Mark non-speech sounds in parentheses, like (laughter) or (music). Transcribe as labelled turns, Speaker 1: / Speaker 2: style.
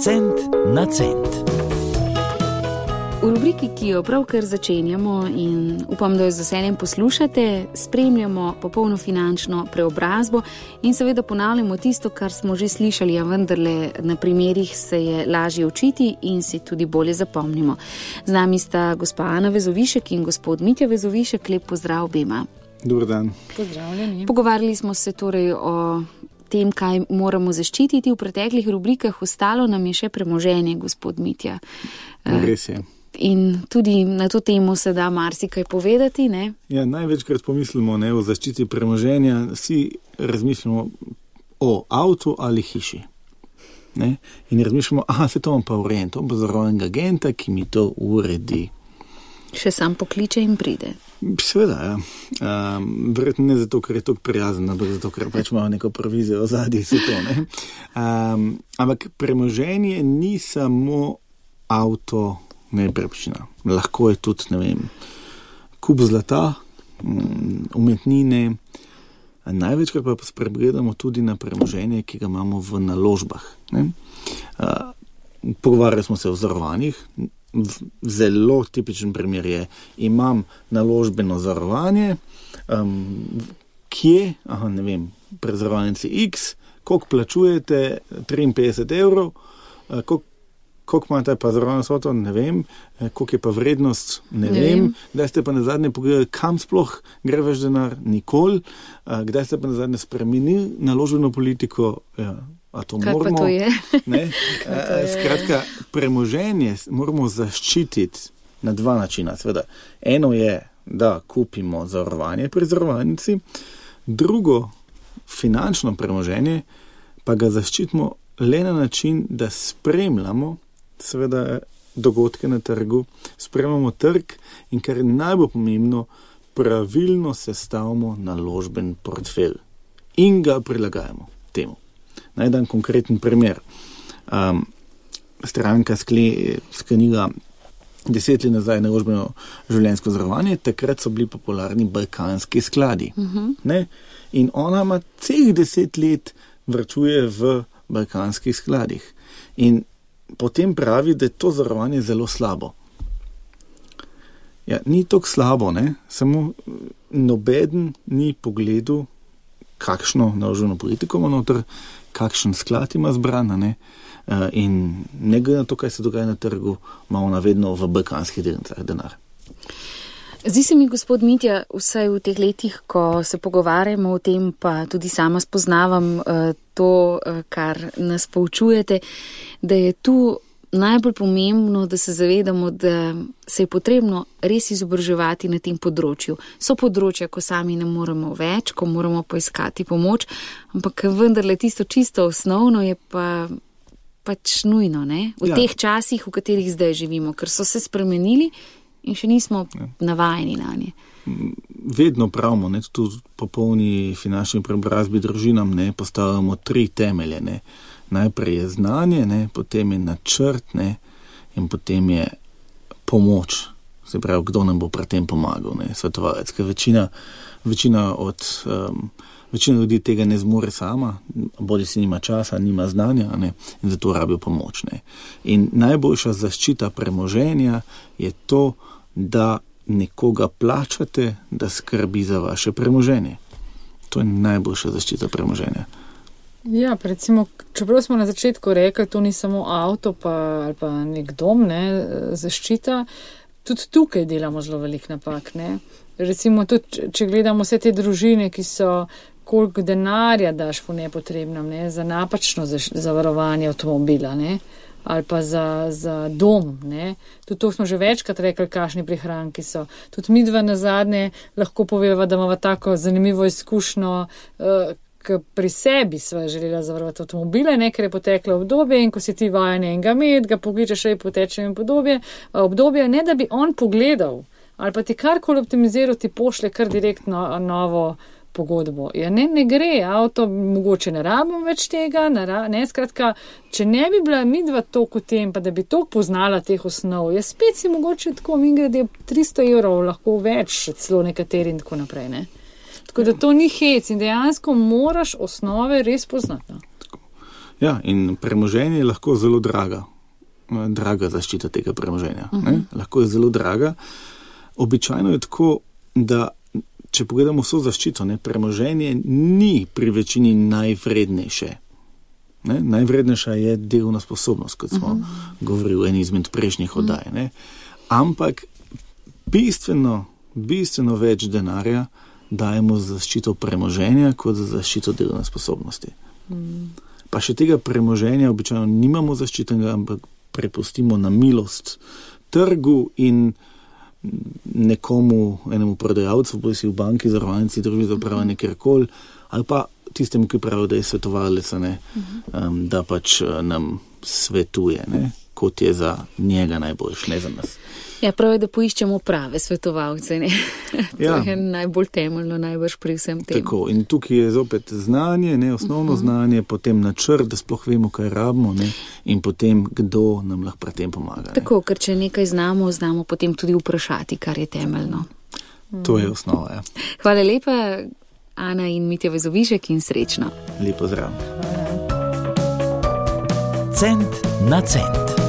Speaker 1: Cent na cent.
Speaker 2: V rubriki, ki jo pravkar začenjamo in upam, da jo z veseljem poslušate, spremljamo popolno finančno preobrazbo in seveda ponavljamo tisto, kar smo že slišali, a vendarle na primerih se je lažje učiti in si tudi bolje zapomnimo. Z nami sta gospa Ana Vezovišek in gospod Mitja Vezovišek, lep pozdrav obema.
Speaker 3: Dobro dan.
Speaker 2: Pogovarjali smo se torej o tem, kaj moramo zaščititi v preteklih rubrikah, ostalo nam je še premoženje, gospod Mitja.
Speaker 3: Res je.
Speaker 2: In tudi na to temo se da marsikaj povedati. Ne?
Speaker 3: Ja, največkrat pomislimo ne, o zaščiti premoženja, vsi razmišljamo o avtu ali hiši. Ne? In razmišljamo, da se to vam pa ureja, to bo zarojenega agenta, ki mi to uredi.
Speaker 2: Še sam pokliče in pride.
Speaker 3: Seveda, ja. um, verjetno ne zato, ker je tako prijazen, ampak zato, ker pač imamo neko provizijo zadnji svetu. Um, ampak premoženje ni samo avto, nepremičnina. Lahko je tudi, ne vem, kup zlata, mm, umetnine. Največkrat pa spregledamo tudi na premoženje, ki ga imamo v naložbah. Uh, pogovarjali smo se o zarovanjih, zelo tipičen primer je, imam naložbeno zavarovanje, um, kje, aha, ne vem, prezavarovalnici X, koliko plačujete, 53 evrov, uh, koliko imate pa zavarovano soto, ne vem, uh, koliko je pa vrednost, ne, ne vem, kdaj ste pa na zadnje pogledali, kam sploh gre več denar, nikoli, uh, kdaj ste pa na zadnje spremenili naložbeno politiko. Ja. A to
Speaker 2: Kaj
Speaker 3: moramo,
Speaker 2: to je?
Speaker 3: ne, (laughs) skratka, premoženje moramo zaščititi na dva načina. Sveda. Eno je, da kupimo zavarovanje pri zavarovalnici, drugo, finančno premoženje, pa ga zaščitimo le na način, da spremljamo seveda, dogodke na trgu, spremljamo trg in kar je najbolj pomembno, pravilno sestavimo naložben portfelj in ga prilagajamo temu. Naj dam konkreten primer. Um, stranka sklenila deset let nazaj naložbeno življenjsko zavarovanje, takrat so bili popularni balkanski skladi. Uh -huh. In ona ima celih deset let vrčuje v balkanskih skladih. In potem pravi, da je to zavarovanje zelo slabo. Ja, ni tako slabo, ne? samo noben ni pogledal, kakšno naložbeno politiko ima noter, kakšen sklad ima zbrana. Ne? Uh, in ne glede na to, kaj se dogaja na trgu, imamo navedno v balkanskih delnicah denar.
Speaker 2: Zdi se mi, gospod Mitja, vsaj v teh letih, ko se pogovarjamo o tem, pa tudi sama spoznavam uh, to, uh, kar nas poučujete, da je tu najbolj pomembno, da se zavedamo, da se je potrebno res izobraževati na tem področju. So področja, ko sami ne moremo več, ko moramo poiskati pomoč, ampak vendarle tisto čisto osnovno je pa pač nujno, ne? V ja. teh časih, v katerih zdaj živimo, ker so se spremenili in še nismo ja. navajeni na nje.
Speaker 3: Vedno pravimo, da tudi popolni finančni preobrazbi družinam ne postavljamo tri temelje. Ne. Najprej je znanje, ne, potem je načrt ne, in potem je pomoč. Se pravi, kdo nam bo pri tem pomagal, ne, svetovalec. Ker večina, večina, od, um, večina ljudi tega ne zmore sama, bodi si nima časa, nima znanja ne, in zato rabijo pomoč. Ne. In najboljša zaščita premoženja je to, da nekoga plačate, da skrbi za vaše premoženje. To je najboljša zaščita premoženja.
Speaker 4: Ja, recimo, čeprav smo na začetku rekli, to ni samo avto pa, ali pa nek dom, ne, zaščita, tudi tukaj delamo zelo velik napak. Ne. Recimo, tudi, če gledamo vse te družine, ki so, koliko denarja daš po nepotrebnem, ne, za napačno zavarovanje avtomobila. Ne ali pa za, za dom. Ne. Tudi to smo že večkrat rekli, kakšni prihranki so. Tudi mi dva na zadnje lahko poveva, da imamo tako zanimivo izkušnjo. Pri sebi sva želela zavarovati avtomobile, nekaj je poteklo obdobje in ko si ti vajen enega med, ga pogledaš še poteče in podobje, obdobje, ne da bi on pogledal ali pa ti karkoli optimiziral, ti pošle kar direktno novo pogodbo. Ja, ne, ne gre, avto, mogoče ne rabim več tega, ne, ne, skratka, če ne bi bila midva toliko tem, pa da bi to poznala teh osnov, je spet si mogoče tako, mi grede 300 evrov, lahko več, celo nekateri in tako naprej. Ne. Tako da to ni hec in dejansko moraš osnove res poznati. No.
Speaker 3: Ja, in premoženje je lahko zelo draga, draga zaščita tega premoženja. Uh -huh. Lahko je zelo draga. Običajno je tako, da če pogledamo vso zaščito, ne, premoženje ni pri večini najvrednejše. Ne, najvrednejša je delovna sposobnost, kot smo uh -huh. govorili v eni izmed prejšnjih oddaj. Ne. Ampak bistveno, bistveno več denarja dajemo za zaščito premoženja, kot za zaščito delovne sposobnosti. -huh. Pa še tega premoženja običajno nimamo zaščitenega, ampak prepustimo na milost trgu in nekomu, enemu prodajalcu, bodi si v banki, zavarovalnici, družbi za upravljanje kjerkoli, ali pa tistemu, ki pravi, da je svetovalec, um, da pač uh, nam svetuje, ne? Kot je za njega najboljš, ne za nas.
Speaker 2: Ja, prav je, da poiščemo prave svetovalce. (laughs) to ja. je najbolj temeljno, najbrž pri vsem tem.
Speaker 3: Tako, in tukaj je zopet znanje, ne, osnovno uh mhm. -huh. znanje, potem načrt, da sploh vemo, kaj rabimo ne, in potem, kdo nam lahko pri tem pomaga.
Speaker 2: Tako, ker če nekaj znamo, znamo potem tudi vprašati, kar je temeljno.
Speaker 3: To je osnova. Ja.
Speaker 2: Hvala lepa, Ana in Mitja Vezovišek in srečno.
Speaker 3: Lepo zdrav.
Speaker 1: Cent na cent.